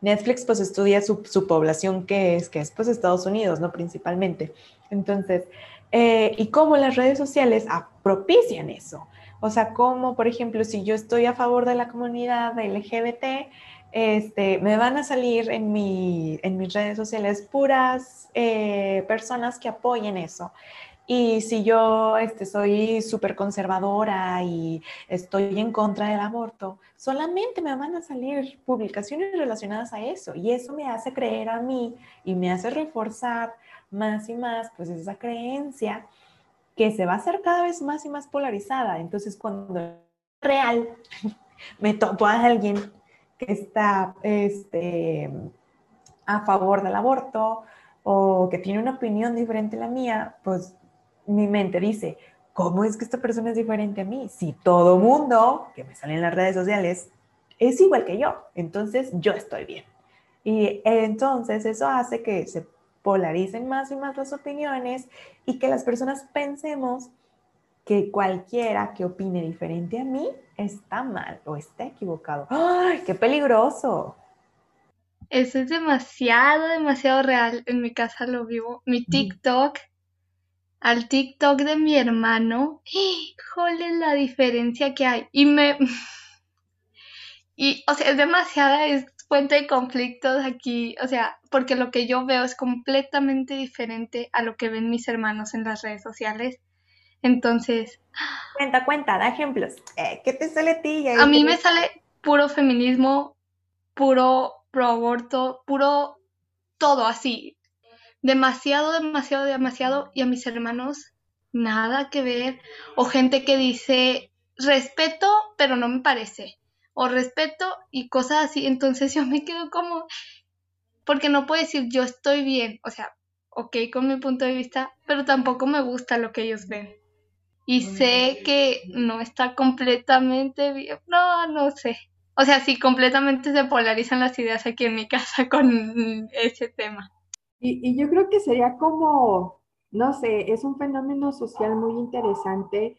Netflix pues estudia su, su población que es, que es pues Estados Unidos, ¿no? Principalmente. Entonces, eh, y cómo las redes sociales propician eso. O sea, como por ejemplo, si yo estoy a favor de la comunidad LGBT, este, me van a salir en, mi, en mis redes sociales puras eh, personas que apoyen eso. Y si yo este, soy súper conservadora y estoy en contra del aborto, solamente me van a salir publicaciones relacionadas a eso. Y eso me hace creer a mí y me hace reforzar más y más, pues esa creencia que se va a hacer cada vez más y más polarizada. Entonces, cuando real me topo a alguien que está este, a favor del aborto o que tiene una opinión diferente a la mía, pues mi mente dice, ¿cómo es que esta persona es diferente a mí? Si todo mundo que me sale en las redes sociales es igual que yo, entonces yo estoy bien. Y entonces eso hace que se polaricen más y más las opiniones y que las personas pensemos que cualquiera que opine diferente a mí está mal o está equivocado. ¡Ay, qué peligroso! Eso es demasiado, demasiado real. En mi casa lo vivo. Mi TikTok, al TikTok de mi hermano, ¡híjole la diferencia que hay! Y me... Y, o sea, es demasiada, es fuente de conflictos aquí, o sea, porque lo que yo veo es completamente diferente a lo que ven mis hermanos en las redes sociales. Entonces... Cuenta, cuenta, da ejemplos. Eh, ¿Qué te sale a ti? A mí me sale puro feminismo, puro pro aborto, puro todo así. demasiado, demasiado, demasiado, y a mis hermanos nada que ver, o gente que dice respeto, pero no me parece, o respeto y cosas así, entonces yo me quedo como, porque no puedo decir yo estoy bien, o sea, ok con mi punto de vista, pero tampoco me gusta lo que ellos ven. Y sé que no está completamente bien, no, no sé. O sea, sí, completamente se polarizan las ideas aquí en mi casa con ese tema. Y, y yo creo que sería como, no sé, es un fenómeno social muy interesante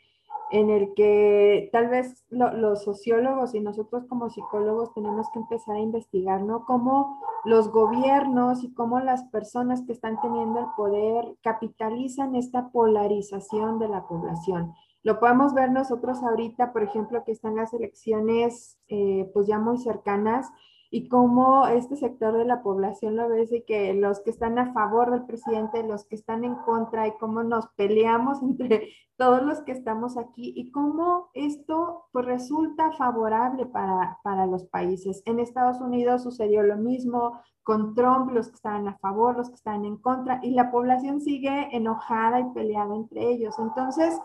en el que tal vez los sociólogos y nosotros como psicólogos tenemos que empezar a investigar, ¿no? Cómo los gobiernos y cómo las personas que están teniendo el poder capitalizan esta polarización de la población. Lo podemos ver nosotros ahorita, por ejemplo, que están las elecciones eh, pues ya muy cercanas y cómo este sector de la población lo ve y que los que están a favor del presidente, los que están en contra y cómo nos peleamos entre todos los que estamos aquí y cómo esto pues resulta favorable para, para los países. En Estados Unidos sucedió lo mismo con Trump, los que estaban a favor, los que están en contra y la población sigue enojada y peleada entre ellos. Entonces,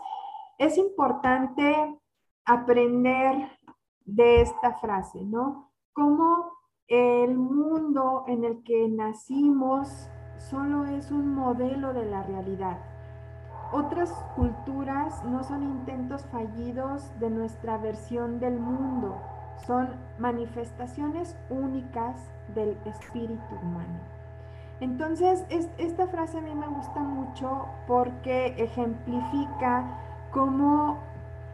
es importante aprender de esta frase, ¿no? Cómo el mundo en el que nacimos solo es un modelo de la realidad. Otras culturas no son intentos fallidos de nuestra versión del mundo, son manifestaciones únicas del espíritu humano. Entonces, esta frase a mí me gusta mucho porque ejemplifica cómo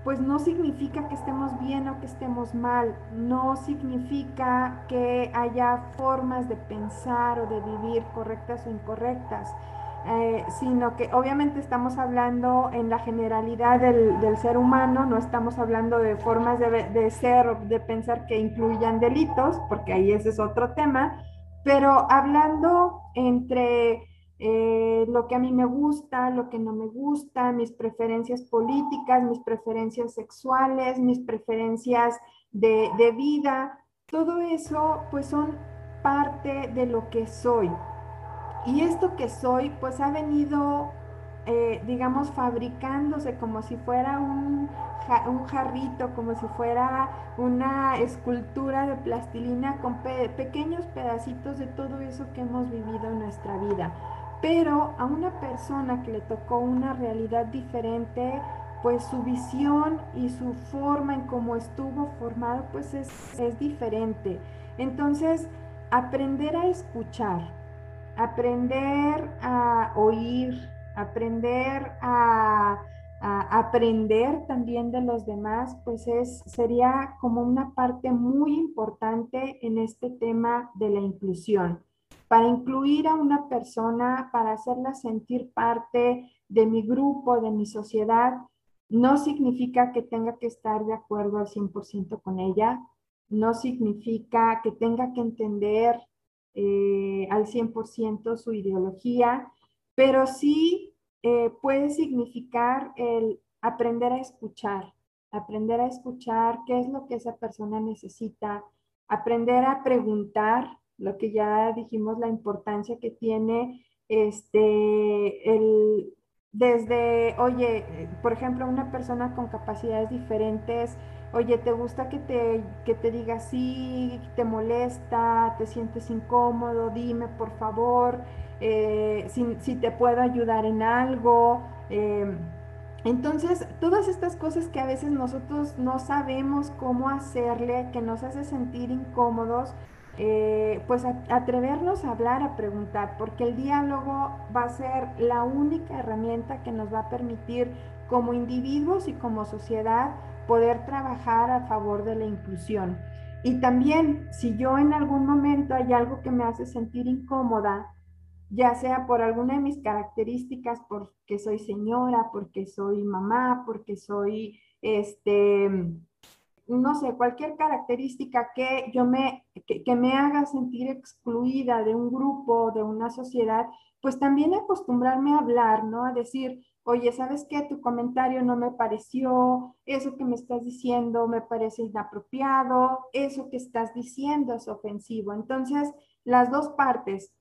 pues no significa que estemos bien o que estemos mal, no significa que haya formas de pensar o de vivir correctas o incorrectas, eh, sino que obviamente estamos hablando en la generalidad del, ser humano, no estamos hablando de formas de, de ser o de pensar que incluyan delitos, porque ahí ese es otro tema, pero hablando entre eh, lo que a mí me gusta, lo que no me gusta, mis preferencias políticas, mis preferencias sexuales, mis preferencias de, vida, todo eso pues son parte de lo que soy. Y esto que soy pues ha venido, eh, digamos, fabricándose como si fuera un, un, jarrito, como si fuera una escultura de plastilina con pequeños pedacitos de todo eso que hemos vivido en nuestra vida. Pero a una persona que le tocó una realidad diferente, pues su visión y su forma en cómo estuvo formado, pues es, diferente. Entonces, aprender a escuchar, aprender a oír, aprender a, a, aprender también de los demás, pues es, sería como una parte muy importante en este tema de la inclusión para incluir a una persona, para hacerla sentir parte de mi grupo, de mi sociedad, no significa que tenga que estar de acuerdo al 100% con ella, no significa que tenga que entender eh, al 100% su ideología, pero sí eh, puede significar el aprender a escuchar, aprender a escuchar qué es lo que esa persona necesita, aprender a preguntar lo que ya dijimos, la importancia que tiene este, el, desde, oye, por ejemplo, una persona con capacidades diferentes, oye, ¿te gusta que te, que te diga sí, te molesta, te sientes incómodo? Dime, por favor, eh, si, te puedo ayudar en algo. Em, entonces, todas estas cosas que a veces nosotros no sabemos cómo hacerle, que nos hace sentir incómodos, eh, pues atrevernos a hablar, a preguntar, porque el diálogo va a ser la única herramienta que nos va a permitir como individuos y como sociedad poder trabajar a favor de la inclusión. Y también, si yo en algún momento hay algo que me hace sentir incómoda, ya sea por alguna de mis características, porque soy señora, porque soy mamá, porque soy este no sé, cualquier característica que yo me, que, me haga sentir excluida de un grupo, de una sociedad, pues también acostumbrarme a hablar, ¿no? A decir, oye, ¿sabes qué? Tu comentario no me pareció, eso que me estás diciendo me parece inapropiado, eso que estás diciendo es ofensivo. Entonces, las dos partes,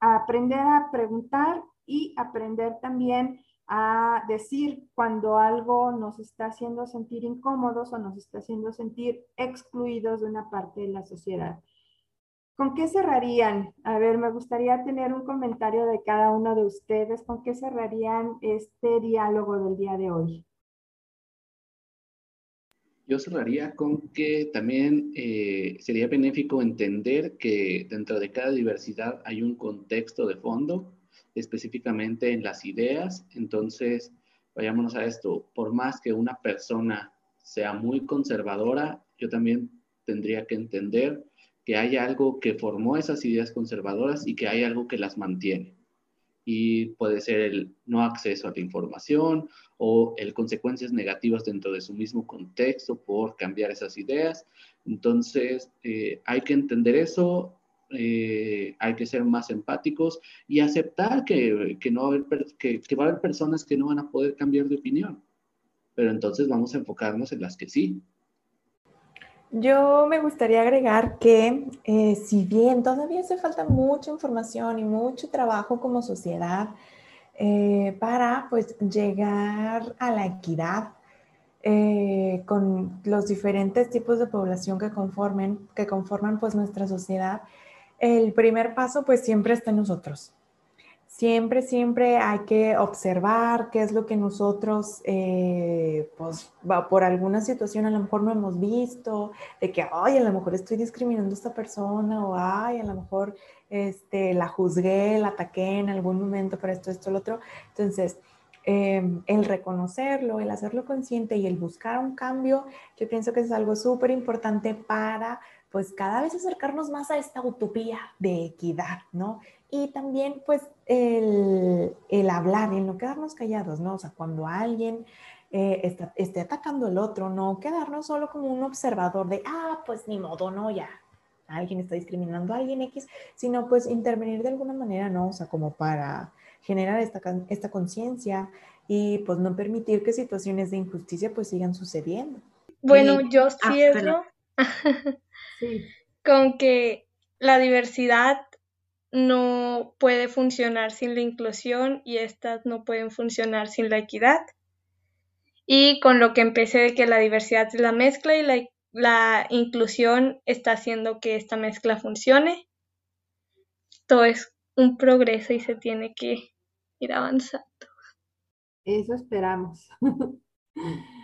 aprender a preguntar y aprender también a decir cuando algo nos está haciendo sentir incómodos o nos está haciendo sentir excluidos de una parte de la sociedad. ¿Con qué cerrarían? A ver, me gustaría tener un comentario de cada uno de ustedes. ¿Con qué cerrarían este diálogo del día de hoy? Yo cerraría con que también eh, sería benéfico entender que dentro de cada diversidad hay un contexto de fondo, específicamente en las ideas. Entonces, vayámonos a esto. Por más que una persona sea muy conservadora, yo también tendría que entender que hay algo que formó esas ideas conservadoras y que hay algo que las mantiene. Y puede ser el no acceso a la información o el consecuencias negativas dentro de su mismo contexto por cambiar esas ideas. Entonces, eh, hay que entender eso, eh, hay que ser más empáticos y aceptar que, que no va a haber, que, va a haber personas que no van a poder cambiar de opinión. Pero entonces vamos a enfocarnos en las que sí, yo me gustaría agregar que eh, si bien todavía hace falta mucha información y mucho trabajo como sociedad eh, para pues llegar a la equidad con los diferentes tipos de población que conformen, que conforman pues nuestra sociedad, el primer paso pues siempre está en nosotros. Siempre, siempre hay que observar qué es lo que nosotros, eh, pues, por alguna situación a lo mejor no hemos visto, de que, ay, a lo mejor estoy discriminando a esta persona, o ay, a lo mejor este, la juzgué, la ataqué en algún momento por esto, esto, lo otro. Entonces, em, el reconocerlo, el hacerlo consciente y el buscar un cambio, yo pienso que es algo súper importante para pues cada vez acercarnos más a esta utopía de equidad, ¿no? Y también pues el, el hablar, el no quedarnos callados, ¿no? O sea, cuando alguien eh, está, esté atacando al otro, no quedarnos solo como un observador de, ah, pues ni modo, no, ya, alguien está discriminando a alguien X, sino pues intervenir de alguna manera, ¿no? O sea, como para generar esta, esta conciencia y pues no permitir que situaciones de injusticia pues sigan sucediendo. Bueno, yo ah, con que la diversidad no puede funcionar sin la inclusión y estas no pueden funcionar sin la equidad. Y con lo que empecé de que la diversidad es la mezcla y la, la inclusión está haciendo que esta mezcla funcione. Todo es un progreso y se tiene que ir avanzando. Eso esperamos.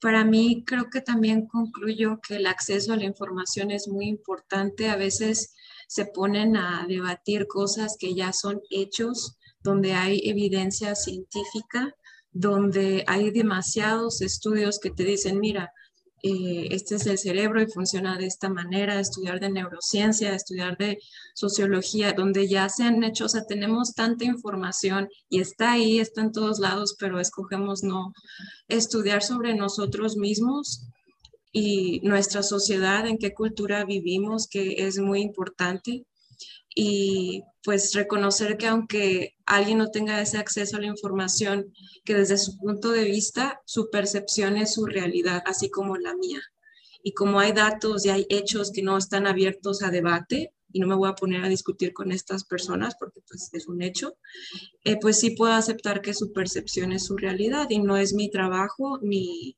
Para mí creo que también concluyo que el acceso a la información es muy importante. A veces se ponen a debatir cosas que ya son hechos, donde hay evidencia científica, donde hay demasiados estudios que te dicen, mira, eh, este es el cerebro y funciona de esta manera, estudiar de neurociencia, estudiar de sociología, donde ya se han hecho, o sea, tenemos tanta información y está ahí, está en todos lados, pero escogemos no estudiar sobre nosotros mismos y nuestra sociedad, en qué cultura vivimos, que es muy importante. Y pues reconocer que aunque alguien no tenga ese acceso a la información, que desde su punto de vista, su percepción es su realidad, así como la mía. Y como hay datos y hay hechos que no están abiertos a debate, y no me voy a poner a discutir con estas personas porque pues es un hecho, eh, pues sí puedo aceptar que su percepción es su realidad y no es mi trabajo ni,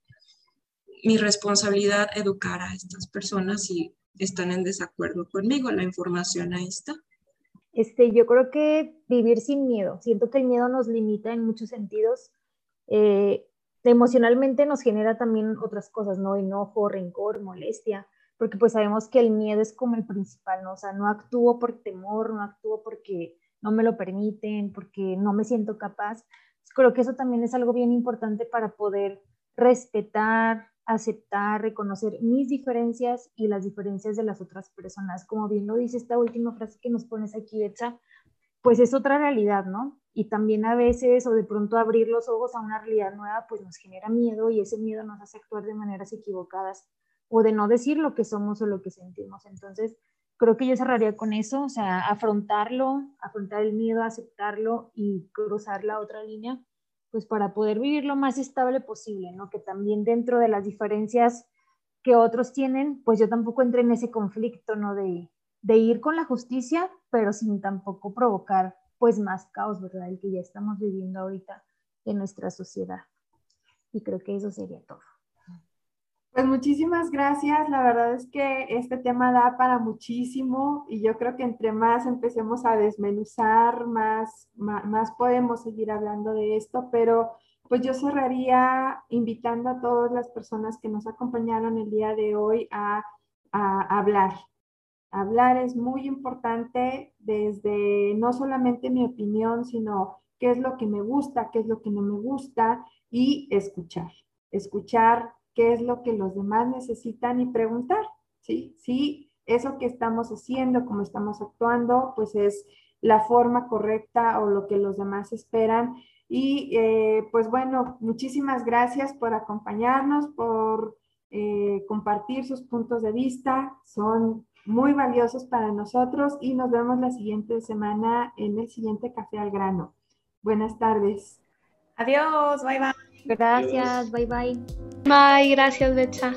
mi responsabilidad educar a estas personas si están en desacuerdo conmigo. La información ahí está. Este, yo creo que vivir sin miedo. Siento que el miedo nos limita en muchos sentidos. Eh, emocionalmente nos genera también otras cosas, ¿no? Enojo, rencor, molestia, porque pues sabemos que el miedo es como el principal, ¿no? O sea, no actúo por temor, no actúo porque no me lo permiten, porque no me siento capaz. Creo que eso también es algo bien importante para poder respetar, aceptar, reconocer mis diferencias y las diferencias de las otras personas. Como bien lo dice esta última frase que nos pones aquí, Betsa, pues es otra realidad, ¿no? Y también a veces o de pronto abrir los ojos a una realidad nueva, pues nos genera miedo y ese miedo nos hace actuar de maneras equivocadas o de no decir lo que somos o lo que sentimos. Entonces, creo que yo cerraría con eso, o sea, afrontarlo, afrontar el miedo, aceptarlo y cruzar la otra línea pues para poder vivir lo más estable posible, ¿no? Que también dentro de las diferencias que otros tienen, pues yo tampoco entré en ese conflicto, ¿no? De, de ir con la justicia, pero sin tampoco provocar pues más caos, ¿verdad? El que ya estamos viviendo ahorita en nuestra sociedad. Y creo que eso sería todo. Pues muchísimas gracias. La verdad es que este tema da para muchísimo y yo creo que entre más empecemos a desmenuzar, más, más, podemos seguir hablando de esto, pero pues yo cerraría invitando a todas las personas que nos acompañaron el día de hoy a, a hablar. Hablar es muy importante desde no solamente mi opinión, sino qué es lo que me gusta, qué es lo que no me gusta y escuchar. Escuchar qué es lo que los demás necesitan y preguntar, ¿sí? Si eso que estamos haciendo, como estamos actuando, pues es la forma correcta o lo que los demás esperan. Y eh, pues bueno, muchísimas gracias por acompañarnos, por eh, compartir sus puntos de vista. Son muy valiosos para nosotros y nos vemos la siguiente semana en el siguiente Café al Grano. Buenas tardes. Adiós, bye bye. Gracias, bye bye. Bye, gracias, Betsa.